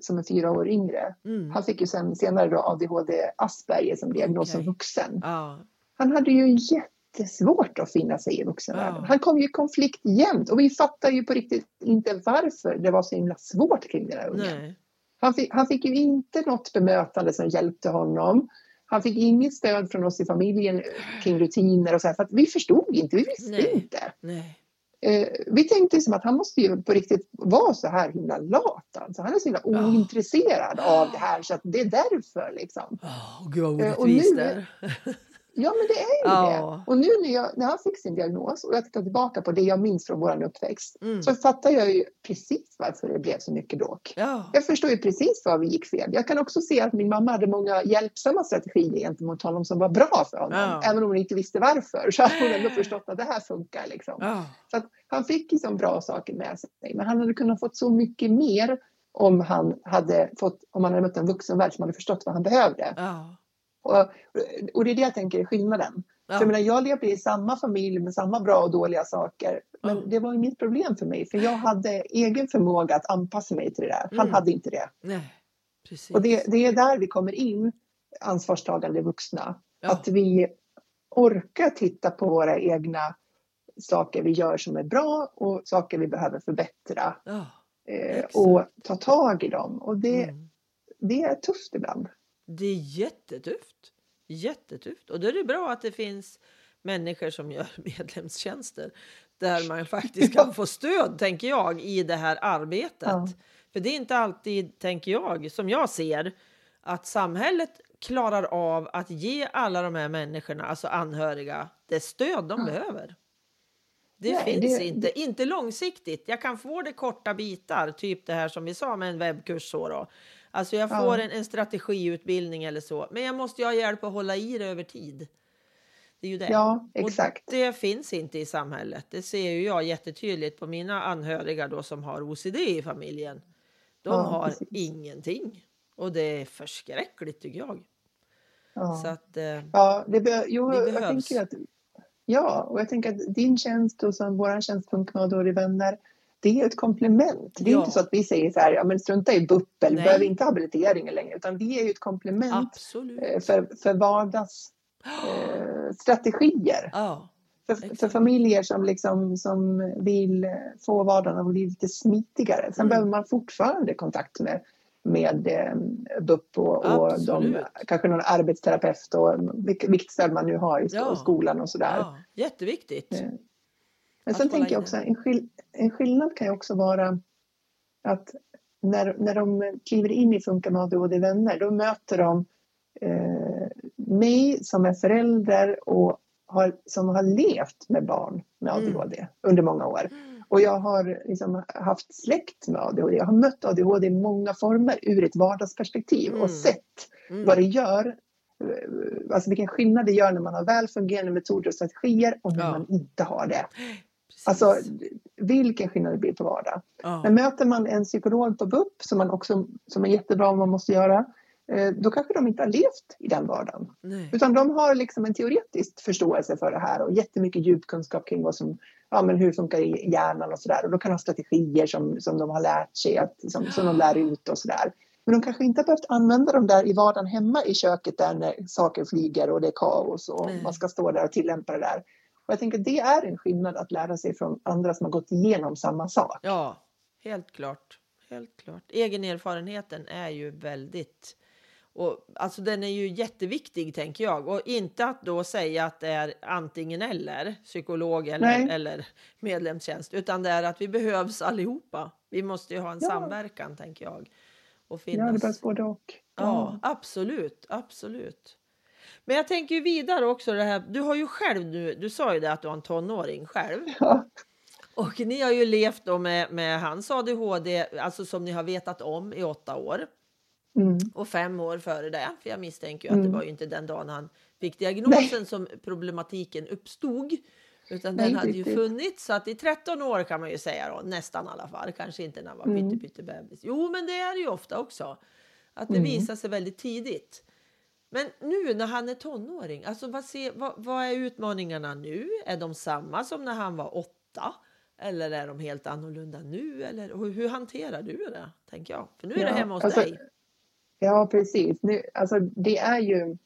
som är fyra år yngre, Mm. han fick ju sen, senare då ADHD Asperger som diagnos som Okej. vuxen. Ja. Han hade ju jättesvårt att finna sig i vuxenvärlden. Ja. Han kom ju i konflikt jämt och vi fattar ju på riktigt inte varför det var så himla svårt kring den här ungen. Nej. Han fick, han fick ju inte något bemötande som hjälpte honom. Han fick inget stöd från oss i familjen kring rutiner och så här, för att vi förstod inte, vi visste Nej. inte. Nej. Eh, vi tänkte som att han måste ju på riktigt vara så här himla lat. Alltså. Han är så himla Ja. ointresserad av det här så att det är därför liksom. Åh, gud vad Eh, orättvist nu- det. Ja, men det är ju Ja. det. Och nu när, jag, när han fick sin diagnos och jag tittar tillbaka på det jag minns från vår uppväxt Mm. så fattar jag ju precis varför det blev så mycket bråk. Ja. Jag förstår ju precis var vi gick fel. Jag kan också se att min mamma hade många hjälpsamma strategier gentemot honom som var bra för honom. Ja. Även om hon inte visste varför så hade hon ändå förstått att det här funkar. Liksom. Så att han fick liksom bra saker med sig. Men han hade kunnat fått så mycket mer om han hade, fått, om han hade mött en vuxenvärld som hade förstått vad han behövde. Och, och det är det jag tänker är skillnaden. Ja. För jag, menar, jag levde i samma familj med samma bra och dåliga saker. Men Ja. det var inget problem för mig för jag hade egen förmåga att anpassa mig till det där. Han Mm. hade inte det. Nej, precis. Och det, det är där vi kommer in, ansvarstagande vuxna. ja. Att vi orkar titta på våra egna saker vi gör som är bra och saker vi behöver förbättra. ja. Eh, och ta tag i dem. Och det, Mm. det är tufft ibland. Det är jättetufft. Jättetufft. Och då är det bra att det finns människor som gör medlemstjänster där man faktiskt kan få stöd, tänker jag, i det här arbetet. Ja. För det är inte alltid, tänker jag, som jag ser, att samhället klarar av att ge alla de här människorna, alltså anhöriga, det stöd de Ja. behöver. Det Nej, finns det- inte, inte långsiktigt. Jag kan få det korta bitar, typ det här som vi sa med en webbkurs. Så då. Alltså jag Ja. får en, en strategiutbildning eller så, men jag måste ju ha hjälp att hålla i det över tid. Det är ju det. Ja, Och exakt. det finns inte i samhället. Det ser ju jag jättetydligt på mina anhöriga då som har OCD i familjen. De Ja, har precis. ingenting. Och det är förskräckligt tycker jag. Ja. Så att, eh, Ja, det be- jo, Det jag behövs. tänker att, ja, och jag tänker att din tjänst och som vår tjänst Funkna och vänner, det är ett komplement. Det är Ja. inte så att vi säger så här, ja men strunta i BUP eller Nej. behöver inte habiliteringen längre, utan det är ju ett komplement absolut. eh, för, för vardags eh, strategier. Ja, För, för familjer som, liksom, som vill eh, få vardagen att bli lite smitigare. Sen Mm. behöver man fortfarande kontakt med, med eh, BUP och, och de, kanske någon arbetsterapeut och vilket, vilket stöd man nu har i Ja. skolan och sådär. ja, jätteviktigt. Men sen tänker jag också, en, skill en skillnad kan ju också vara att när, när de kliver in i Funka med ADHD vänner, då möter de eh, mig som är förälder och har, som har levt med barn med Mm. ADHD under många år. Och jag har liksom haft släkt med ADHD. Jag har mött ADHD i många former ur ett vardagsperspektiv Mm. och sett Mm. vad det gör. eh, Alltså vilken skillnad det gör när man har väl fungerande metoder och strategier och när Ja. man inte har det. Alltså vilken skillnad det blir på vardag. ja. Men möter man en psykolog på BUP som, man också, som är jättebra om man måste göra, eh, då kanske de inte har levt i den vardagen. Nej. Utan de har liksom en teoretisk förståelse för det här och jättemycket djupkunskap kring vad som, ja, men hur funkar hjärnan och sådär. Och de kan ha strategier som, som de har lärt sig, att, som, som de lär ut och sådär. Men de kanske inte har behövt använda dem där i vardagen hemma i köket där när saker flyger och det är kaos och Nej. man ska stå där och tillämpa det där. Och jag tänker att det är en skillnad att lära sig från andra som har gått igenom samma sak. Ja, helt klart. Helt klart. Egenerfarenheten är ju väldigt... Och, alltså den är ju jätteviktig, tänker jag. Och inte att då säga att det är antingen eller, psykolog eller, Nej. eller medlemstjänst, utan det är att vi behövs allihopa. Vi måste ju ha en Ja. samverkan, tänker jag. Och Ja, finnas. det behövs både och. Ja, absolut, absolut. Men jag tänker ju vidare också det här. Du har ju själv nu, du sa ju det att du har en tonåring själv. Ja. Och ni har ju levt då med, med hans ADHD, alltså som ni har vetat om i åtta år. Mm. Och fem år före det, för jag misstänker ju att Mm. det var ju inte den dagen han fick diagnosen som problematiken uppstod. Utan den Nej, hade ju funnits, så att i 13 år kan man ju säga då, nästan i alla fall. Kanske inte när han var Mm. pytte, pytte bebis. Jo, men det är det ju ofta också. Att det Mm. visar sig väldigt tidigt. Men nu när han är tonåring, alltså vad, ser, vad, vad är utmaningarna nu? Är de samma som när han var åtta? Eller är de helt annorlunda nu? Eller hur, hur hanterar du det? Tänker jag. För nu är det Ja, hemma hos alltså, dig. Ja, precis. Nu, alltså, det är ju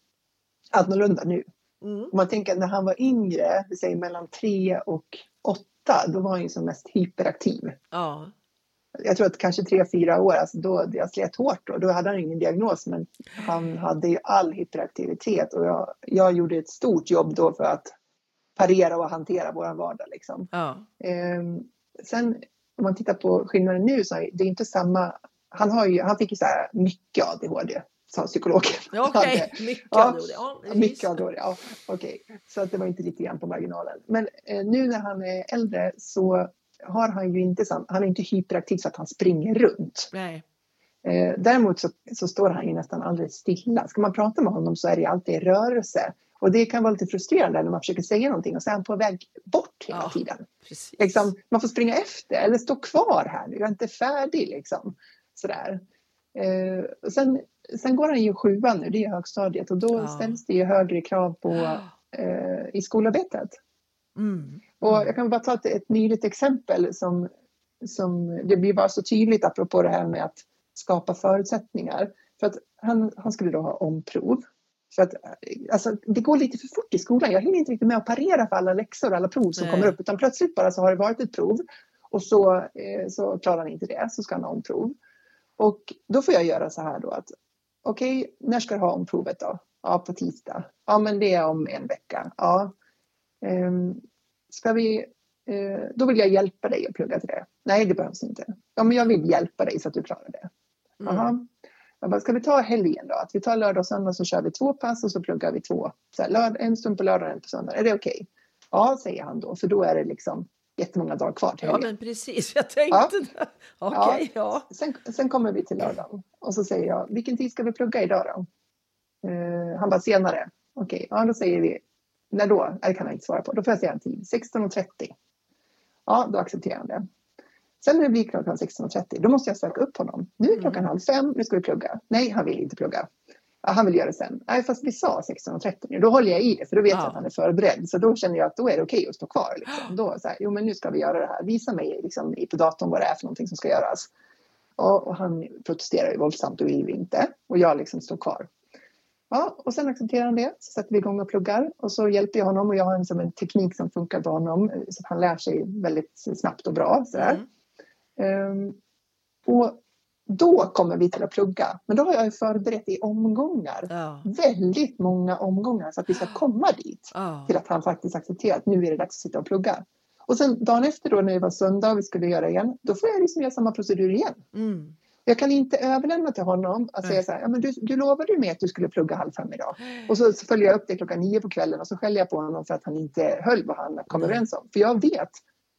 annorlunda nu. Mm. Om man tänker när han var yngre, vi säger mellan tre och åtta, då var han ju som mest hyperaktiv. Ja, Jag tror att kanske tre, fyra år, alltså då, jag slet hårt då. Då hade han ingen diagnos, men han hade ju all hyperaktivitet och jag, jag gjorde ett stort jobb då för att parera och hantera vår vardag. Liksom. ja, Ehm, sen om man tittar på skillnaden nu så är det inte samma. Han, har ju, han fick ju så här mycket ADHD sa psykologen. Okej, mycket Ja, ADHD. Ja, Mycket ADHD, ja. Okej, så att det var inte lite grann på marginalen. Men eh, nu när han är äldre så har han ju inte, han är inte hyperaktiv så att han springer runt. Nej. Eh, däremot så, så står han ju nästan aldrig stilla. Ska man prata med honom så är det alltid i rörelse. Och det kan vara lite frustrerande när man försöker säga någonting och så är han på väg bort hela Ja. tiden. Liksom, man får springa efter eller stå kvar här jag är inte färdig liksom. Sådär. Eh, och sen, sen går han ju sjuan nu, det är högstadiet och då Ja. ställs det ju högre krav på eh, i skolarbetet. Mm. Och jag kan bara ta ett, ett nyligt exempel som, som det blir bara så tydligt apropå det här med att skapa förutsättningar. För att han, han skulle då ha omprov. För att, alltså, det går lite för fort i skolan. Jag hinner inte riktigt med att parera för alla läxor och alla prov som Nej. kommer upp. Utan plötsligt bara så har det varit ett prov och så, eh, så klarar han inte det, så ska han ha omprov. Och då får jag göra så här då att okej, när ska du ha omprovet då? Ja, på tisdag. Ja, men det är om en vecka. Ja. Ehm, ska vi, eh, då vill jag hjälpa dig att plugga till det. Nej, det behövs inte. Ja, men jag vill hjälpa dig så att du klarar det. Mm. Jag bara, ska vi ta helgen då? Att vi tar lördag och söndag så kör vi två pass och så pluggar vi två. Så här, lörd, en stund på lördag och en på söndag. Är det okej? Ja, säger han då, för då är det liksom jättemånga dagar kvar till Ja, helgen. men precis. Jag tänkte det. Okej, ja. Sen, sen kommer vi till lördagen och så säger jag, vilken tid ska vi plugga idag då? Eh, han bara, senare. Okej, ja då säger vi, när då? Det kan han inte svara på. Då får jag säga en tid, 16.30. Ja, då accepterar han det. Sen när det blir klockan 16.30, då måste jag söka upp honom. Nu är klockan halv fem, nu ska vi plugga. Nej, han vill inte plugga. Ja, han vill göra det sen. Nej, fast vi sa 16.30 nu. Då håller jag i det, för då vet Ja. jag att han är förberedd. Så då känner jag att då är det okej att stå kvar. Liksom. Då så här, jo men nu ska vi göra det här. Visa mig liksom, på datorn vad det är för någonting som ska göras. Och, och han protesterar ju våldsamt och vill inte. Och jag liksom står kvar. Ja, och sen accepterar han det. Så sätter vi igång och pluggar. Och så hjälper jag honom och jag har en, som en teknik som funkar på honom. eh, Så att han lär sig väldigt snabbt och bra. Så där. Mm. Ehm, och då kommer vi till att plugga. Men då har jag ju förberett i omgångar. Ja. Väldigt många omgångar så att vi ska komma dit. Ja. Till att han faktiskt accepterar att nu är det dags att sitta och plugga. Och sen dagen efter då när det var söndag och vi skulle göra igen. Då får jag liksom göra samma procedur igen. Mm. Jag kan inte överlämna till honom att säga så här, ja, men du, du lovade ju mig att du skulle plugga halv fem idag. Och så, så följer jag upp det klockan nio på kvällen och så skäller jag på honom för att han inte höll vad han kom Nej. överens om. För jag vet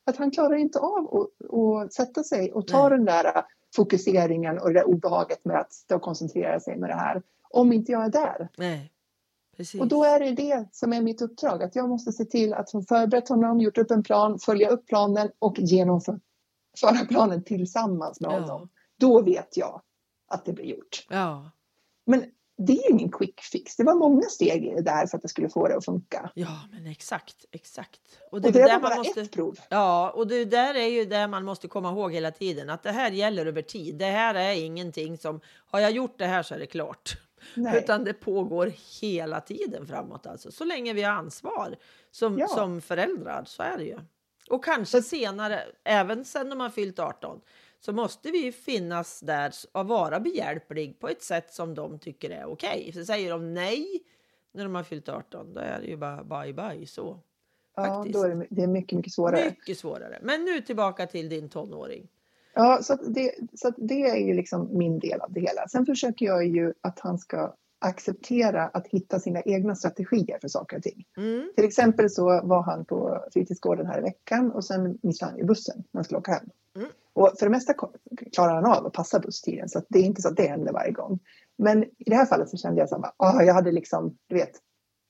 att han klarar inte av att, att sätta sig och ta Nej. den där fokuseringen och det där obehaget med att stå och koncentrera sig med det här. Om inte jag är där. Nej. Precis. Och då är det det som är mitt uppdrag. Att jag måste se till att ha förberett honom, gjort upp en plan, följa upp planen och genomföra planen tillsammans med Ja. honom. Då vet jag att det blir gjort. Ja. Men det är ingen quick fix. Det var många steg i det där för att det skulle få det att funka. ja, men exakt. Exakt. Och Och det, det är var där bara man måste... ett prov. Ja, och det där är ju det man måste komma ihåg hela tiden. Att det här gäller över tid. Det här är ingenting som... Har jag gjort det här så är det klart. Nej. Utan det pågår hela tiden framåt. Alltså. Så länge vi har ansvar som, Ja. som föräldrar så är det ju. Och kanske senare, även sen de har fyllt 18, så måste vi finnas där och vara behjälplig på ett sätt som de tycker är okej. Så säger de nej när de har fyllt 18, då är det ju bara bye bye så. ja, faktiskt. då är det, det är mycket, mycket svårare. Mycket svårare. Men nu tillbaka till din tonåring. Ja, så, det, så det är ju liksom min del av det hela. Sen försöker jag ju att han ska acceptera att hitta sina egna strategier för saker och ting. Mm. Till exempel så var han på fritidsgården här i veckan och sen missade han ju bussen när han skulle åka hem. Mm. Och för det mesta klarar han av att passa busstiden så att det är inte så att det händer varje gång. Men i det här fallet så kände jag så här, ah, jag hade liksom, du vet,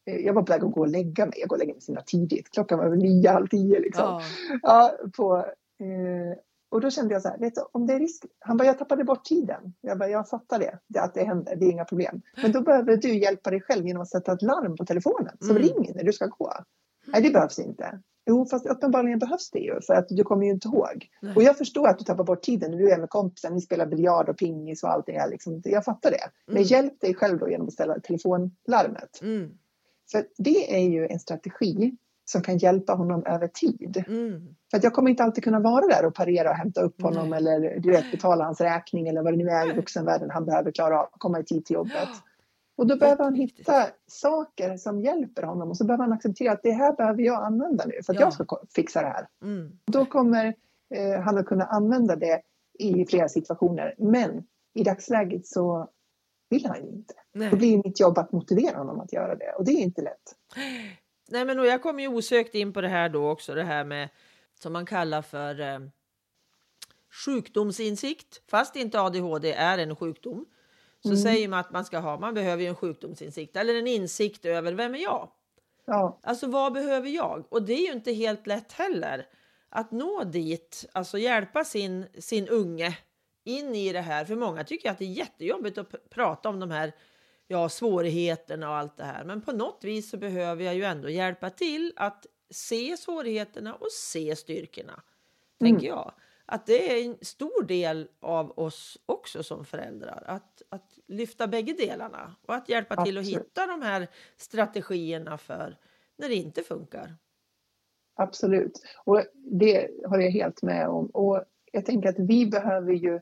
eh, jag var på väg att gå och lägga mig. Jag går och lägger mig sina tidigt. Klockan var väl nio, halv tio liksom. Ja. Ja, på, eh, och då kände jag så här, vet du, om det är risk. Han bara, jag tappade bort tiden. Jag bara, jag fattar det, det att det händer, det är inga problem. Men då behöver du hjälpa dig själv genom att sätta ett larm på telefonen som Mm. ringer när du ska gå. Nej, det behövs inte. Jo, fast uppenbarligen behövs det ju för att du kommer ju inte ihåg. Nej. Och jag förstår att du tappar bort tiden när du är med kompisen, ni spelar biljard och pingis och allting. Här, liksom. Jag fattar det. Men Mm. hjälp dig själv då genom att ställa telefonlarmet. Mm. För det är ju en strategi som kan hjälpa honom över tid. Mm. För att jag kommer inte alltid kunna vara där och parera och hämta upp honom Nej. eller du vet, betala hans räkning eller vad det nu är i vuxenvärlden han behöver klara av, komma i tid till jobbet. Och då behöver han hitta saker som hjälper honom och så behöver han acceptera att det här behöver jag använda nu för att Ja. jag ska fixa det här. Mm. Då kommer eh, han att kunna använda det i flera situationer. Men i dagsläget så vill han ju inte. Nej. Då blir det mitt jobb att motivera honom att göra det och det är inte lätt. Nej, men jag kom ju osökt in på det här då också, det här med som man kallar för eh, sjukdomsinsikt. Fast inte ADHD är en sjukdom så Mm. säger man att man ska ha, man behöver en sjukdomsinsikt eller en insikt över vem är jag? Ja, Alltså vad behöver jag? Och det är ju inte helt lätt heller att nå dit, alltså hjälpa sin, sin unge in i det här. För många tycker att det är jättejobbigt att pr- prata om de här ja, svårigheterna och allt det här. Men på något vis så behöver jag ju ändå hjälpa till att se svårigheterna och se styrkorna, tänker jag. Att det är en stor del av oss också som föräldrar, att, att lyfta bägge delarna och att hjälpa till att Absolut. hitta de här strategierna för när det inte funkar. absolut. Och det håller jag helt med om. Och jag tänker att vi behöver ju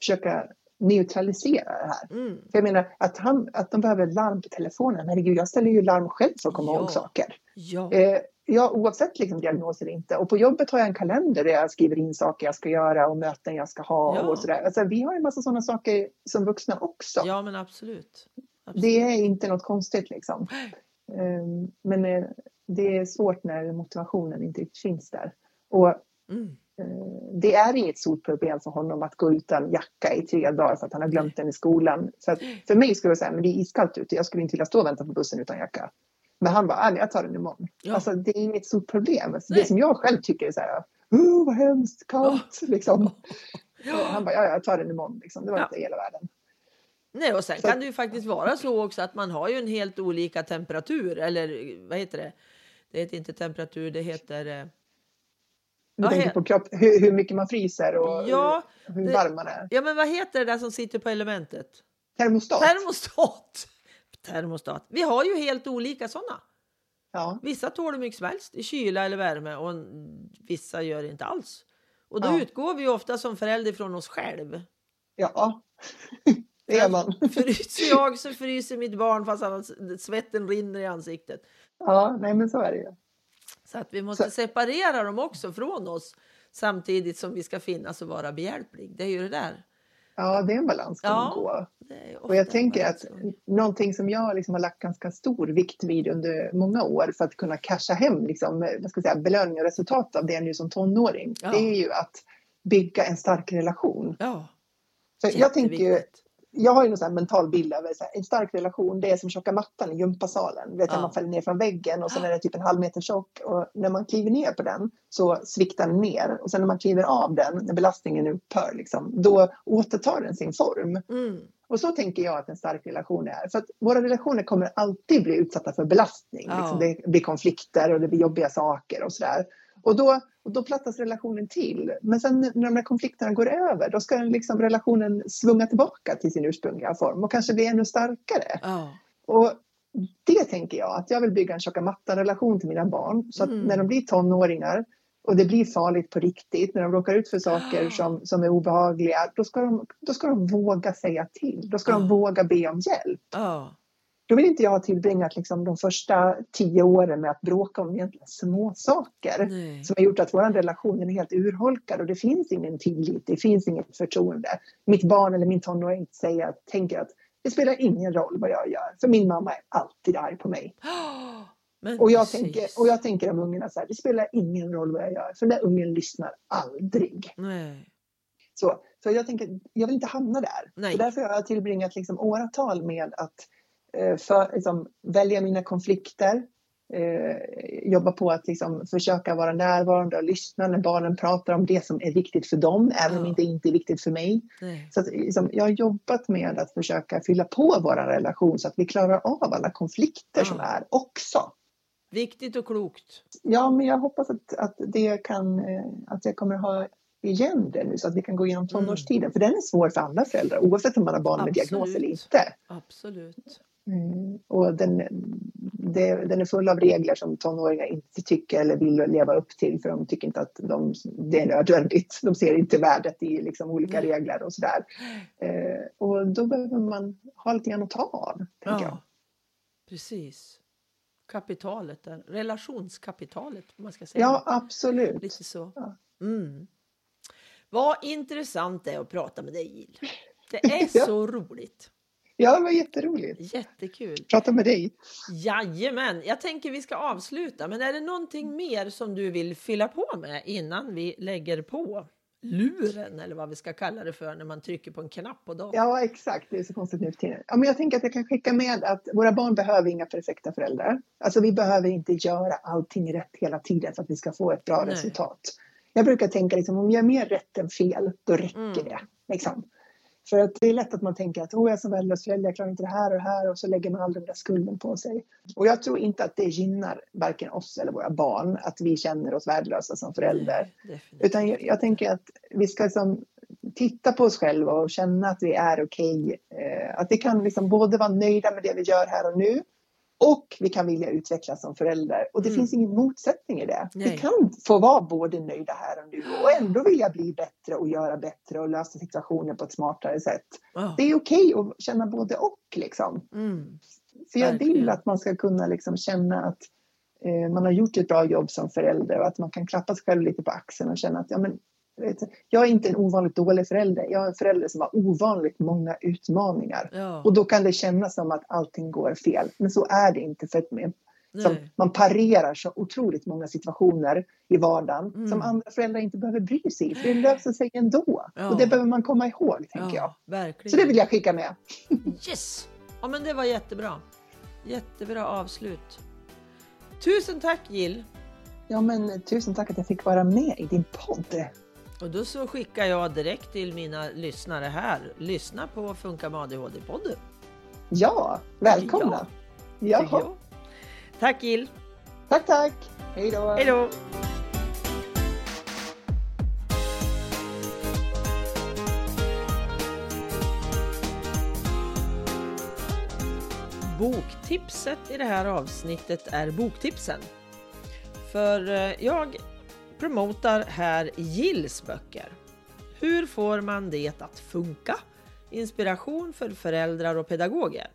försöka neutralisera det här. Mm. För jag menar att, han, att de behöver larm på telefonen. Herregud, jag ställer ju larm själv för att komma Ja. ihåg saker. Ja, Eh, ja, oavsett liksom diagnos eller inte. Och på jobbet har jag en kalender där jag skriver in saker jag ska göra och möten jag ska ha Ja. och sådär. Alltså, vi har en massa sådana saker som vuxna också. ja men absolut. absolut. Det är inte något konstigt liksom. Eh, men eh, det är svårt när motivationen inte finns där. Och Mm. eh, det är inget stort problem för honom att gå utan jacka i tre dagar för att han har glömt den i skolan. Så att för mig skulle jag säga, men det är iskallt ute, jag skulle inte vilja stå och vänta på bussen utan jacka. Men han bara, "Ah, jag tar den imorgon. Ja. Alltså det är inget stort problem. Alltså, det som jag själv tycker är så här, oh, vad hemskt, kallt, liksom. Och han bara, ja, ja, jag tar den imorgon. Liksom. Det var Ja. inte hela världen. Nej, och sen Så- kan det ju faktiskt vara så också att man har ju en helt olika temperatur eller vad heter det? Det heter inte temperatur, det heter eh, Du Ja, tänker på kropp, hur, hur mycket man fryser och Ja, hur, hur varm man är. ja, men vad heter det där som sitter på elementet? Termostat. Termostat. Termostat. Vi har ju helt olika sådana. ja. Vissa tål hur mycket som helst i kyla eller värme och vissa gör inte alls. Och då Ja. utgår vi ofta som förälder från oss själv. ja, det gör man. Fryser jag så fryser mitt barn fast han, svetten rinner i ansiktet. Ja, nej men så är det ju. Så att vi måste Så- separera dem också från oss samtidigt som vi ska finnas och vara behjälplig. Det är ju det där. Ja, det är en balans Ja. man gå. Och jag tänker att någonting som jag liksom har lagt ganska stor vikt vid under många år för att kunna casha hem liksom, vad ska jag säga, belöning och resultat av det nu som tonåring, Ja. det är ju att bygga en stark relation. Ja, För jag tänker ju. Jag har ju någon här mental bild här, en stark relation, det är som tjocka mattan i gympasalen. Vet, Ja. man faller ner från väggen och sen är det typ en halv meter tjock och när man kliver ner på den så sviktar den ner och sen när man kliver av den, när belastningen upphör, liksom, då återtar den sin form. Mm. Och så tänker jag att en stark relation är. För att våra relationer kommer alltid bli utsatta för belastning. Ja. Liksom det blir konflikter och det blir jobbiga saker och sådär. Och då, och då plattas relationen till. Men sen när de här konflikterna går över, då ska den liksom relationen svunga tillbaka till sin ursprungliga form och kanske bli ännu starkare. Ja. Och det tänker jag, att jag vill bygga en tjocka mattan-relation till mina barn. Så att Mm. när de blir tonåringar och det blir farligt på riktigt, när de råkar ut för saker som, som är obehagliga, då ska, de, då ska de våga säga till. Då ska de Ja. våga be om hjälp. Då vill inte jag ha tillbringat liksom de första tio åren med att bråka om egentligen små saker Nej. som har gjort att vår relation är helt urholkad och det finns ingen tillit, det finns inget förtroende. Mitt barn eller min tonåring säger, tänker att det spelar ingen roll vad jag gör, för min mamma är alltid arg på mig. Men Och jag, precis. tänker, och jag tänker om ungarna så här, det spelar ingen roll vad jag gör, för den där ungen lyssnar aldrig. Nej. Så, så jag tänker, jag vill inte hamna där. Nej. Så därför har jag tillbringat liksom åratal med att för, liksom, välja mina konflikter, eh, jobba på att liksom, försöka vara närvarande och lyssna när barnen pratar om det som är viktigt för dem, även om det inte är viktigt för mig. Nej. Så att, liksom, jag har jobbat med att försöka fylla på vår relation så att vi klarar av alla konflikter Ja. som är också. Viktigt och klokt. Ja, men jag hoppas att, att det kan, eh, att jag kommer ha igen det nu så att vi kan gå igenom tonårstiden. För den är svår för alla föräldrar oavsett om man har barn med diagnos Absolut. eller inte. Absolut. Mm. Och den, det, den är full av regler som tonåringar inte tycker eller vill leva upp till för de tycker inte att de, det är nödvändigt. De ser inte värdet i liksom olika regler och sådär. Eh, och då behöver man ha lite grann att ta av, tänker jag. Ja. Precis. Kapitalet där. Relationskapitalet man ska säga. Ja, absolut. Lite så. Ja. Mm. Vad intressant det är att prata med dig Jill. Det är så roligt. Ja, det var jätteroligt. Jättekul. Prata med dig. Jajamän, jag tänker vi ska avsluta. Men är det någonting mer som du vill fylla på med innan vi lägger på luren eller vad vi ska kalla det för när man trycker på en knapp på datorn? Ja, exakt. Det är så konstigt nu för tiden. Ja, men jag tänker att jag kan skicka med att våra barn behöver inga perfekta föräldrar. Alltså vi behöver inte göra allting rätt hela tiden för att vi ska få ett bra Nej. resultat. Jag brukar tänka liksom, om vi gör mer rätt än fel, då räcker Mm. det. Liksom. För att det är lätt att man tänker att oh, jag är som värdelös förälder, jag klarar inte det här och det här och så lägger man aldrig den där skulden på sig. Och jag tror inte att det gynnar varken oss eller våra barn att vi känner oss värdelösa som. Definitivt. Utan jag, jag tänker att vi ska liksom titta på oss själva och känna att vi är okej. Eh, att vi kan liksom både vara nöjda med det vi gör här och nu och vi kan vilja utvecklas som föräldrar. Och det Mm. finns ingen motsättning i det. Nej. Vi kan få vara både nöjda här och nu och ändå vilja bli bättre och göra bättre och lösa situationer på ett smartare sätt. Ja. Det är okej att känna både och liksom. Mm. Så jag Verkligen. vill att man ska kunna liksom känna att eh, man har gjort ett bra jobb som förälder och att man kan klappa sig själv lite på axeln och känna att ja, men, jag är inte en ovanligt dålig förälder. Jag är en förälder som har ovanligt många utmaningar. Ja. Och då kan det kännas som att allting går fel. Men så är det inte. För att man, som, man parerar så otroligt många situationer i vardagen Mm. som andra föräldrar inte behöver bry sig i. För det löser sig ändå. Ja. Och det behöver man komma ihåg, tänker jag. Ja, verkligen. Så det vill jag skicka med. Yes! Ja, men det var jättebra. Jättebra avslut. Tusen tack Jill! Ja, men tusen tack att jag fick vara med i din podd. Och då så skickar jag direkt till mina lyssnare här. Lyssna på Funka med ADHD-podden. Ja, välkomna. Jaha. jag. Tack Jill! Tack, tack. Hej då. Hej då! Boktipset i det här avsnittet är boktipsen. För eh, jag promotar här Gills böcker. Hur får man det att funka? Inspiration för föräldrar och pedagoger.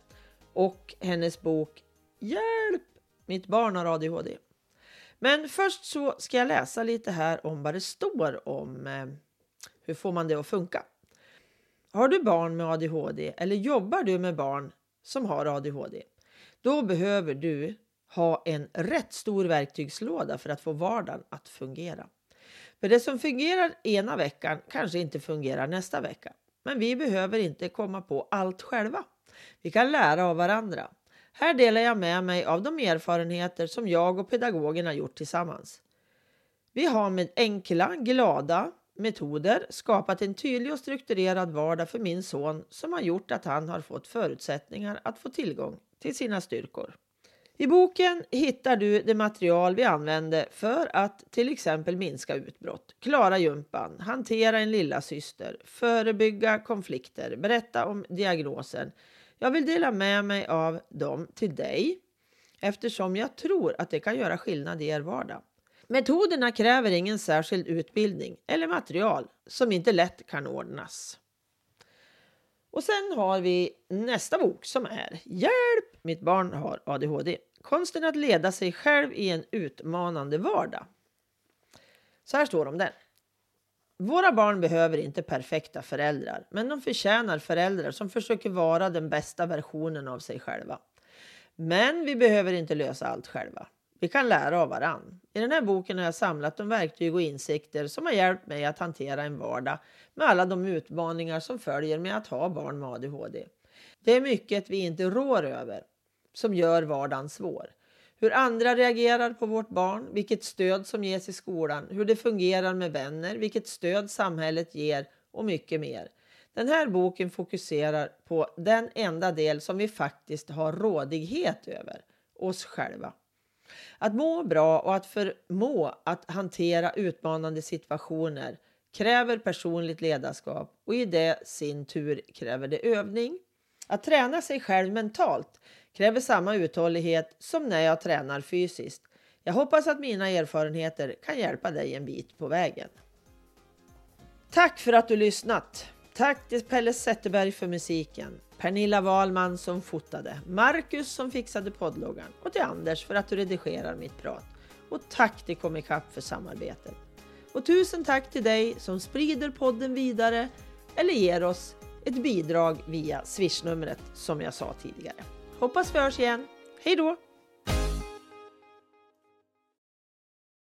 Och hennes bok Hjälp! Mitt barn har ADHD. Men först så ska jag läsa lite här om vad det står om eh, hur får man det att funka. Har du barn med ADHD eller jobbar du med barn som har ADHD? Då behöver du ha en rätt stor verktygslåda för att få vardagen att fungera. För det som fungerar ena veckan kanske inte fungerar nästa vecka. Men vi behöver inte komma på allt själva. Vi kan lära av varandra. Här delar jag med mig av de erfarenheter som jag och pedagogerna gjort tillsammans. Vi har med enkla, glada metoder skapat en tydlig och strukturerad vardag för min son som har gjort att han har fått förutsättningar att få tillgång till sina styrkor. I boken hittar du det material vi använde för att till exempel minska utbrott, klara jumpan, hantera en lilla syster, förebygga konflikter, berätta om diagnosen. Jag vill dela med mig av dem till dig eftersom jag tror att det kan göra skillnad i er vardag. Metoderna kräver ingen särskild utbildning eller material som inte lätt kan ordnas. Och sen har vi nästa bok som är Hjälp! Mitt barn har ADHD. Konsten att leda sig själv i en utmanande vardag. Så här står det om den. Våra barn behöver inte perfekta föräldrar, men de förtjänar föräldrar som försöker vara den bästa versionen av sig själva. Men vi behöver inte lösa allt själva. Vi kan lära av varann. I den här boken har jag samlat de verktyg och insikter som har hjälpt mig att hantera en vardag med alla de utmaningar som följer med att ha barn med ADHD. Det är mycket vi inte rår över som gör vardagen svår. Hur andra reagerar på vårt barn, vilket stöd som ges i skolan, hur det fungerar med vänner, vilket stöd samhället ger och mycket mer. Den här boken fokuserar på den enda del som vi faktiskt har rådighet över, oss själva. Att må bra och att förmå att hantera utmanande situationer kräver personligt ledarskap och i det sin tur kräver det övning. Att träna sig själv mentalt kräver samma uthållighet som när jag tränar fysiskt. Jag hoppas att mina erfarenheter kan hjälpa dig en bit på vägen. Tack för att du lyssnat! Tack till Pelle Zetterberg för musiken, Pernilla Wahlman som fotade, Marcus som fixade poddloggan och till Anders för att du redigerar mitt prat. Och tack till Comicap för samarbetet. Och tusen tack till dig som sprider podden vidare eller ger oss ett bidrag via swishnumret som jag sa tidigare. Hoppas vi hörs igen. Hej då!